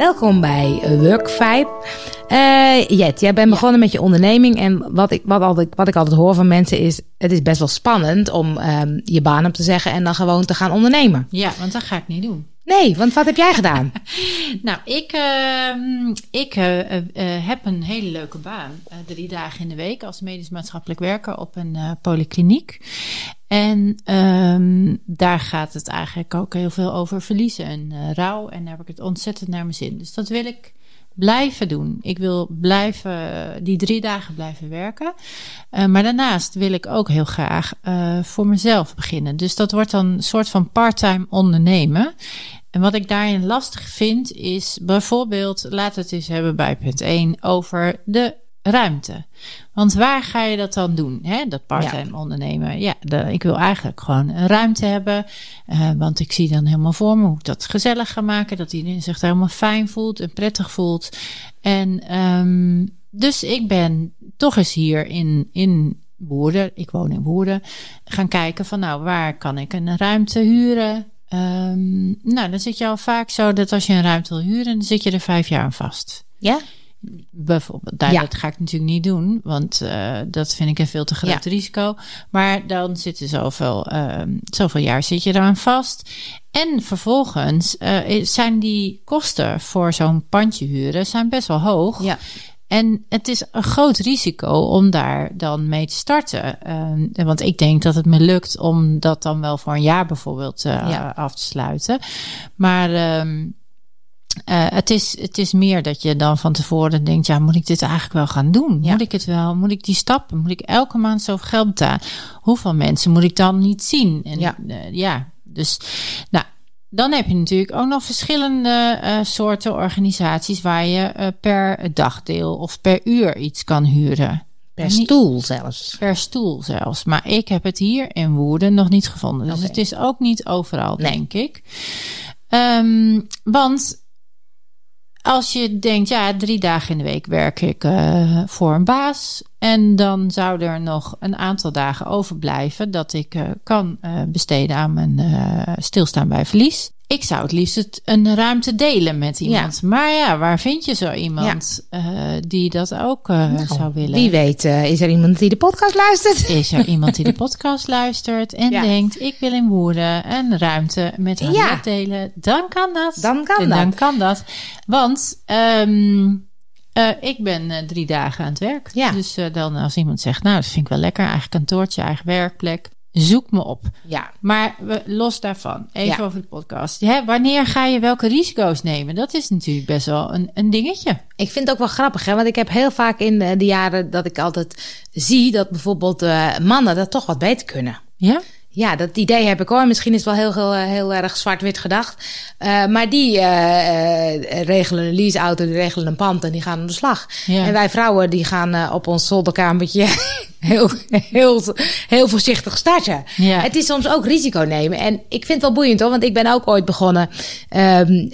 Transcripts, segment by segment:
Welkom bij Work Vibe. Eh, Jet, jij bent begonnen met je onderneming. En wat ik, wat, altijd, wat ik altijd hoor van mensen is... het is best wel spannend om ehm, je baan op te zeggen... en dan gewoon te gaan ondernemen. Ja, want dat ga ik niet doen. Nee, want wat heb jij gedaan? nou, ik, uh, ik uh, heb een hele leuke baan. drie dagen in de week als medisch maatschappelijk werker op een polykliniek. En um, daar gaat het eigenlijk ook heel veel over verliezen en rouw. En daar heb ik het ontzettend naar mijn zin. Dus dat wil ik blijven doen. Ik wil blijven, die drie dagen blijven werken. Uh, maar daarnaast wil ik ook heel graag uh, voor mezelf beginnen. Dus dat wordt dan een soort van parttime ondernemen. En wat ik daarin lastig vind, is bijvoorbeeld, laten we het eens hebben bij punt 1 over de ruimte. Want waar ga je dat dan doen? Hè? Dat parttime ondernemen. Ja, de, ik wil eigenlijk gewoon een ruimte hebben. Uh, want ik zie dan helemaal voor me hoe ik dat gezellig ga maken. Dat iedereen zich daar helemaal fijn voelt en prettig voelt. En um, dus ik ben toch eens hier in, in Woerden, ik woon in Woerden, gaan kijken van nou, waar kan ik een ruimte huren? Um, nou, dan zit je al vaak zo dat als je een ruimte wil huren, dan zit je er vijf jaar aan vast. Ja? Bijvoorbeeld, ja. dat ga ik natuurlijk niet doen, want uh, dat vind ik een veel te groot ja. risico. Maar dan zit er zoveel, uh, zoveel jaar zit je eraan vast. En vervolgens uh, zijn die kosten voor zo'n pandje huren zijn best wel hoog. Ja. En het is een groot risico om daar dan mee te starten. Uh, want ik denk dat het me lukt om dat dan wel voor een jaar bijvoorbeeld uh, ja. af te sluiten. Maar um, uh, het, is, het is meer dat je dan van tevoren denkt: ja, moet ik dit eigenlijk wel gaan doen? Ja. Moet ik het wel? Moet ik die stappen? Moet ik elke maand zoveel geld betalen? Hoeveel mensen moet ik dan niet zien? En ja, ja dus nou. Dan heb je natuurlijk ook nog verschillende uh, soorten organisaties waar je per dagdeel of per uur iets kan huren. Per stoel zelfs. Per stoel zelfs. Maar ik heb het hier in Woerden nog niet gevonden. Dus okay. het is ook niet overal, nee. denk ik. Um, want als je denkt, ja, drie dagen in de week werk ik uh, voor een baas. En dan zou er nog een aantal dagen overblijven dat ik uh, kan uh, besteden aan mijn stilstaan bij verlies. Ik zou het liefst het, een ruimte delen met iemand. Ja. Maar ja, waar vind je zo iemand ja. uh, die dat ook uh, nou, zou willen? Wie weet, uh, is er iemand die de podcast luistert? Is er iemand die de podcast luistert en ja. denkt: ik wil in Woerden een ruimte met haar ja. delen? Dan kan dat. Dan kan en dat. Dan kan dat. Want um, uh, ik ben uh, drie dagen aan het werk. Ja. Dus uh, dan als iemand zegt, nou, dat vind ik wel lekker, eigen kantoortje, eigen werkplek. Zoek me op. Ja. Maar los daarvan, even ja. over de podcast. Hè, wanneer ga je welke risico's nemen? Dat is natuurlijk best wel een, een dingetje. Ik vind het ook wel grappig, hè? want ik heb heel vaak in de, jaren dat ik altijd zie dat bijvoorbeeld uh, mannen dat toch wat beter kunnen. Ja? Ja, dat idee heb ik hoor. Misschien is het wel heel, heel, heel erg zwart-wit gedacht. Uh, maar die uh, regelen een leaseauto, die regelen een pand en die gaan aan de slag. Ja. En wij vrouwen die gaan op ons zolderkamertje heel, heel, heel voorzichtig starten. Ja. Het is soms ook risico nemen. En ik vind het wel boeiend hoor, want ik ben ook ooit begonnen um,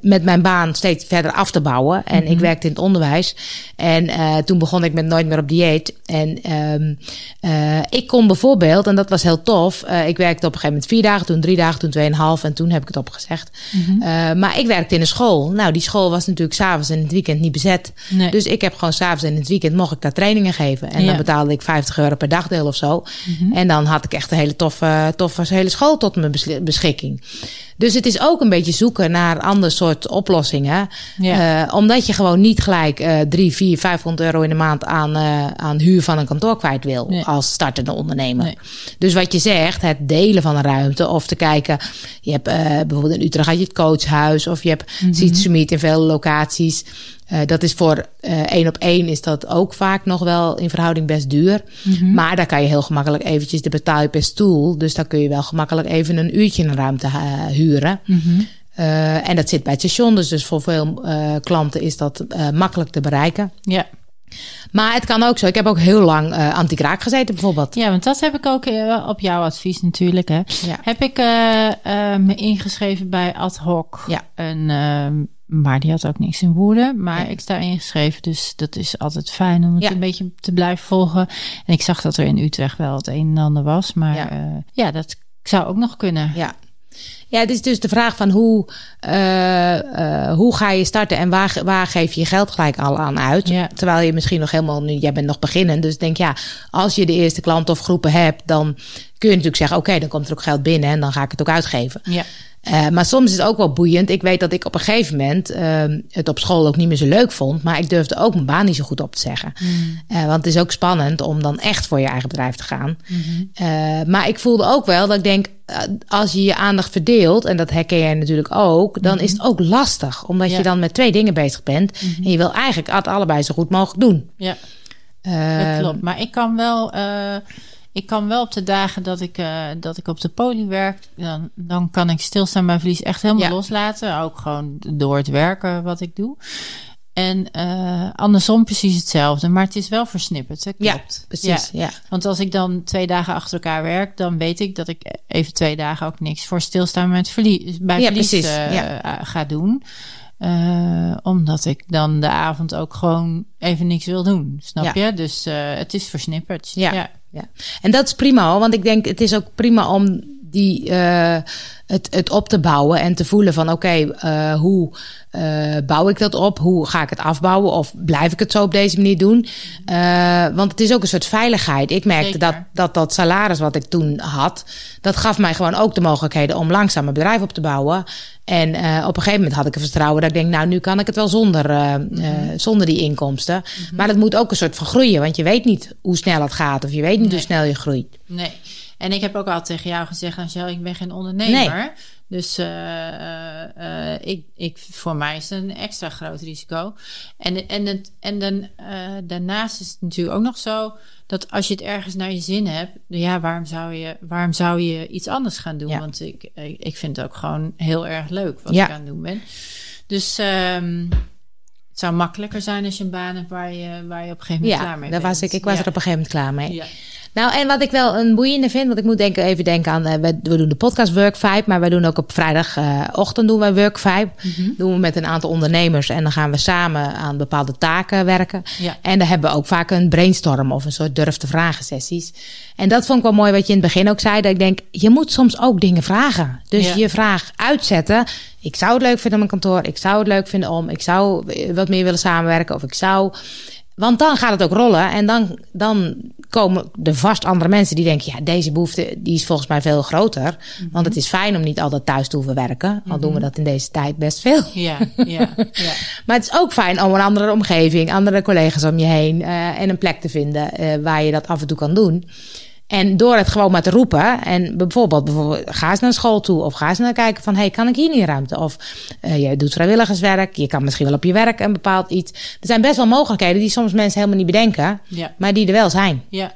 met mijn baan steeds verder af te bouwen. En Mhm. ik werkte in het onderwijs. En toen begon ik met Nooit meer op dieet. En um, ik kon bijvoorbeeld, en dat was heel tof, ik werkte op een gegeven moment vier dagen, toen drie dagen, toen tweeënhalf en toen heb ik het opgezegd. Mhm. Mm -hmm. uh, maar ik werkte in een school. Nou, die school was natuurlijk s'avonds en in het weekend niet bezet. Nee. Dus ik heb gewoon s'avonds en in het weekend mocht ik daar trainingen geven. En Ja. dan betaalde ik 50 euro per dagdeel of zo. Mhm. En dan had ik echt een hele toffe, toffe hele school tot mijn beschikking. Dus het is ook een beetje zoeken naar ander soort oplossingen. Ja. Uh, omdat je gewoon niet gelijk uh, 3, 4, 500 euro in de maand aan, uh, aan huur van een kantoor kwijt wil. Nee. Als startende ondernemer. Nee. Dus wat je zegt, het delen van een ruimte. Of te kijken, je hebt uh, bijvoorbeeld in Utrecht had je het coachhuis. Of je hebt. Seed Summit in vele locaties. Uh, dat is voor uh, één op één is dat ook vaak nog wel in verhouding best duur. Mhm. Maar daar kan je heel gemakkelijk eventjes, de betaal je per stoel. Dus daar kun je wel gemakkelijk even een uurtje een ruimte uh, huren. Mhm. Uh, en dat zit bij het station. Dus, dus voor veel uh, klanten is dat uh, makkelijk te bereiken. Ja. Maar het kan ook zo. Ik heb ook heel lang uh, anti-kraak gezeten bijvoorbeeld. ja, want dat heb ik ook uh, op jouw advies natuurlijk. Hè. Ja. Heb ik uh, me ingeschreven bij Ad Hoc. Ja. En, uh, maar die had ook niks in woorden. Maar ik sta ingeschreven, dus dat is altijd fijn om het Ja. een beetje te blijven volgen. En ik zag dat er in Utrecht wel het een en ander was. Maar ja dat zou ook nog kunnen. Ja. Ja, het is dus de vraag van hoe, uh, uh, hoe ga je starten en waar, waar geef je je geld gelijk al aan uit? Ja. Terwijl je misschien nog helemaal nu, jij bent nog beginnen. Dus denk ja, als je de eerste klant of groepen hebt, dan kun je natuurlijk zeggen: oké, dan komt er ook geld binnen en dan ga ik het ook uitgeven. Ja. Uh, maar soms is het ook wel boeiend. Ik weet dat ik op een gegeven moment uh, het op school ook niet meer zo leuk vond. Maar ik durfde ook mijn baan niet zo goed op te zeggen. Mm. Uh, want het is ook spannend om dan echt voor je eigen bedrijf te gaan. Mm -hmm. maar ik voelde ook wel dat ik denk, als je je aandacht verdeelt, en dat herken jij natuurlijk ook, dan Mm -hmm. is het ook lastig. Omdat Ja. je dan met twee dingen bezig bent. Mhm. En je wil eigenlijk het allebei zo goed mogelijk doen. Ja. Uh, Dat klopt. Maar ik kan wel. Ik kan wel op de dagen dat ik, uh, dat ik op de poli werk, dan, dan kan ik stilstaan bij verlies echt helemaal Ja. loslaten. Ook gewoon door het werken wat ik doe. En uh, andersom precies hetzelfde. Maar het is wel versnipperd. Hè? Ja, Klopt. precies. Ja. Want als ik dan twee dagen achter elkaar werk, dan weet ik dat ik even twee dagen ook niks voor stilstaan met verlies, bij Ja, verlies uh, Ja. ga doen. Uh, omdat ik dan de avond ook gewoon even niks wil doen. Snap je? Dus het is versnipperd. Ja. Ja. En dat is prima want ik denk het is ook prima om die, uh, het, het op te bouwen en te voelen van oké, okay, uh, hoe uh, bouw ik dat op? Hoe ga ik het afbouwen? Of blijf ik het zo op deze manier doen? Want het is ook een soort veiligheid. Ik merkte dat, dat dat salaris wat ik toen had, dat gaf mij gewoon ook de mogelijkheden om langzaam mijn bedrijf op te bouwen. En op een gegeven moment had ik een vertrouwen dat ik denk, nou, nu kan ik het wel zonder, uh, mm -hmm. uh, zonder die inkomsten. Mm -hmm. Maar dat moet ook een soort van groeien, want je weet niet hoe snel het gaat of je weet niet nee. hoe snel je groeit. Nee. En ik heb ook al tegen jou gezegd, Angel, ik ben geen ondernemer. Nee. Dus uh, ik, ik, voor mij is het een extra groot risico. En, en, het, en dan, daarnaast is het natuurlijk ook nog zo dat als je het ergens naar je zin hebt, ja, waarom zou je, waarom zou je iets anders gaan doen? Ja. Want ik, ik vind het ook gewoon heel erg leuk wat ja. ik aan het doen ben. Dus um, het zou makkelijker zijn als je een baan hebt waar je, waar je op een gegeven moment ja, klaar mee daar bent. Was ik, ik was er op een gegeven moment klaar mee. Nou, en wat ik wel een boeiende vind, want ik moet denken, even denken aan, uh, we, we, doen de podcast Work Vibe, maar wij doen ook op vrijdagochtend uh, doen wij Work Vibe. Mhm. Mm -hmm. Doen we met een aantal ondernemers en dan gaan we samen aan bepaalde taken werken. Ja. En daar hebben we ook vaak een brainstorm of een soort durf te vragen sessies. En dat vond ik wel mooi wat je in het begin ook zei, dat ik denk, je moet soms ook dingen vragen. Dus Ja. je vraag uitzetten. Ik zou het leuk vinden op mijn kantoor, ik zou het leuk vinden om, ik zou wat meer willen samenwerken of ik zou... Want dan gaat het ook rollen en dan, dan komen er vast andere mensen die denken... ja, deze behoefte die is volgens mij veel groter. Mm -hmm. Want het is fijn om niet altijd thuis te hoeven werken. Al mm -hmm. doen we dat in deze tijd best veel. Ja, ja, ja. maar het is ook fijn om een andere omgeving, andere collega's om je heen... Uh, en een plek te vinden uh, waar je dat af en toe kan doen. En door het gewoon maar te roepen en bijvoorbeeld, bijvoorbeeld ga eens naar school toe of ga eens naar kijken van hey, kan ik hier niet ruimte? Of uh, je doet vrijwilligerswerk, je kan misschien wel op je werk een bepaald iets. Er zijn best wel mogelijkheden die soms mensen helemaal niet bedenken, ja. maar die er wel zijn. Ja.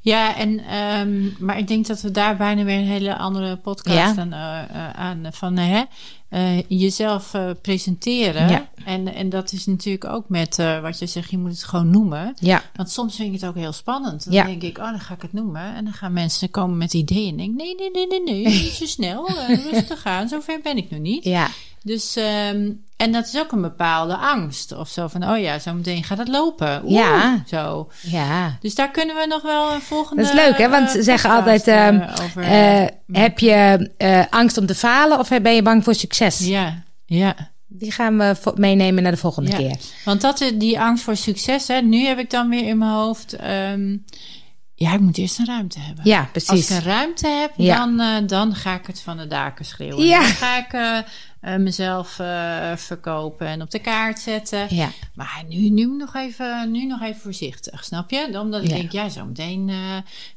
Ja, en, um, maar ik denk dat we daar bijna weer een hele andere podcast Ja. aan, uh, aan van hè, uh, jezelf presenteren. Ja. En, en dat is natuurlijk ook met uh, wat je zegt, je moet het gewoon noemen. Ja. Want soms vind ik het ook heel spannend. Dan Ja. denk ik, oh, dan ga ik het noemen. En dan gaan mensen komen met ideeën. En denk ik, nee, nee, nee, nee, nee, niet zo snel. Uh, rustig aan, zover ben ik nog niet. Ja. Dus, um, en dat is ook een bepaalde angst. Of zo van, oh ja, zo meteen gaat het lopen. Oeh, Ja. Zo. ja. Dus daar kunnen we nog wel een volgende. Dat is leuk, hè? Want ze uh, zeggen altijd: um, over, heb je angst om te falen of ben je bang voor succes? Ja, ja. Die gaan we meenemen naar de volgende Ja. keer. Want dat is die angst voor succes. Hè? Nu heb ik dan weer in mijn hoofd. Um, ja, ik moet eerst een ruimte hebben. Ja, Als precies. ik een ruimte heb, Ja. dan, uh, dan ga ik het van de daken schreeuwen. Ja. Dan ga ik uh, uh, mezelf verkopen en op de kaart zetten. Ja. Maar nu, nu, nog even, nu nog even voorzichtig, snap je? Omdat ik Ja. denk, ja, zo meteen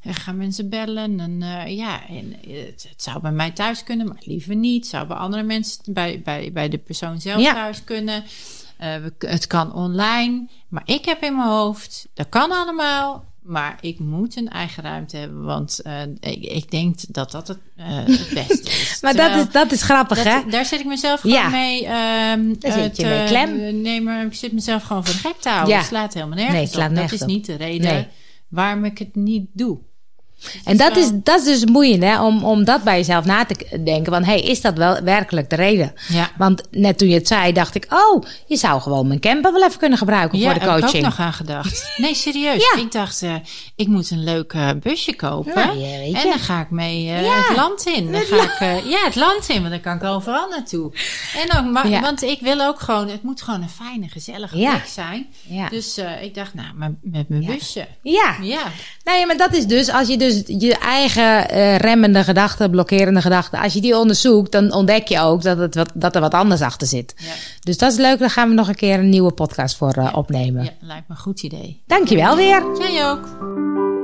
gaan mensen bellen. En ja, en, het, het, zou bij mij thuis kunnen, maar liever niet. Het zou bij andere mensen, bij, bij, bij de persoon zelf Ja. thuis kunnen. We, het kan online. Maar ik heb in mijn hoofd, dat kan allemaal. Maar ik moet een eigen ruimte hebben, want uh, ik, ik, denk dat dat het, uh, het beste is. maar dat is, dat is grappig, dat, hè? Daar zit ik mezelf gewoon Ja. mee. Um, Daar zit je mee klem. Nee, maar ik zit mezelf gewoon voor de gek te houden. Ja. Het slaat helemaal nergens Nee, het slaat op. Dat nergens is op. niet de reden Nee. waarom ik het niet doe. En dat wel- is, dat is dus moeiend, hè? Om, om dat bij jezelf na te denken. Van, hey, is dat wel werkelijk de reden? Ja. Want net toen je het zei, dacht ik... oh, je zou gewoon mijn camper wel even kunnen gebruiken Ja, voor de heb ik ook coaching. nog aan gedacht. Nee, serieus. Ja. Ik dacht, eh, ik moet een leuk eh, busje kopen. Nou, ja, en dan ga ik mee eh, Ja. het land in. Dan ga ik, ja, het land in, want dan kan ik overal naartoe. En Ja. Want ik wil ook gewoon, het moet gewoon een fijne, gezellige Ja. plek zijn. Ja. Dus ik dacht, nou, met, met mijn Ja. busje. Ja. Ja, Nou ja, maar dat is dus, als je dus je eigen eh, remmende gedachten, blokkerende gedachten, als je die onderzoekt, dan ontdek je ook dat, het wat, dat er wat anders achter zit. ja, Dus dat is leuk, daar gaan we nog een keer een nieuwe podcast voor eh, opnemen. ja, lijkt me een goed idee. Dankjewel weer. Jij ook.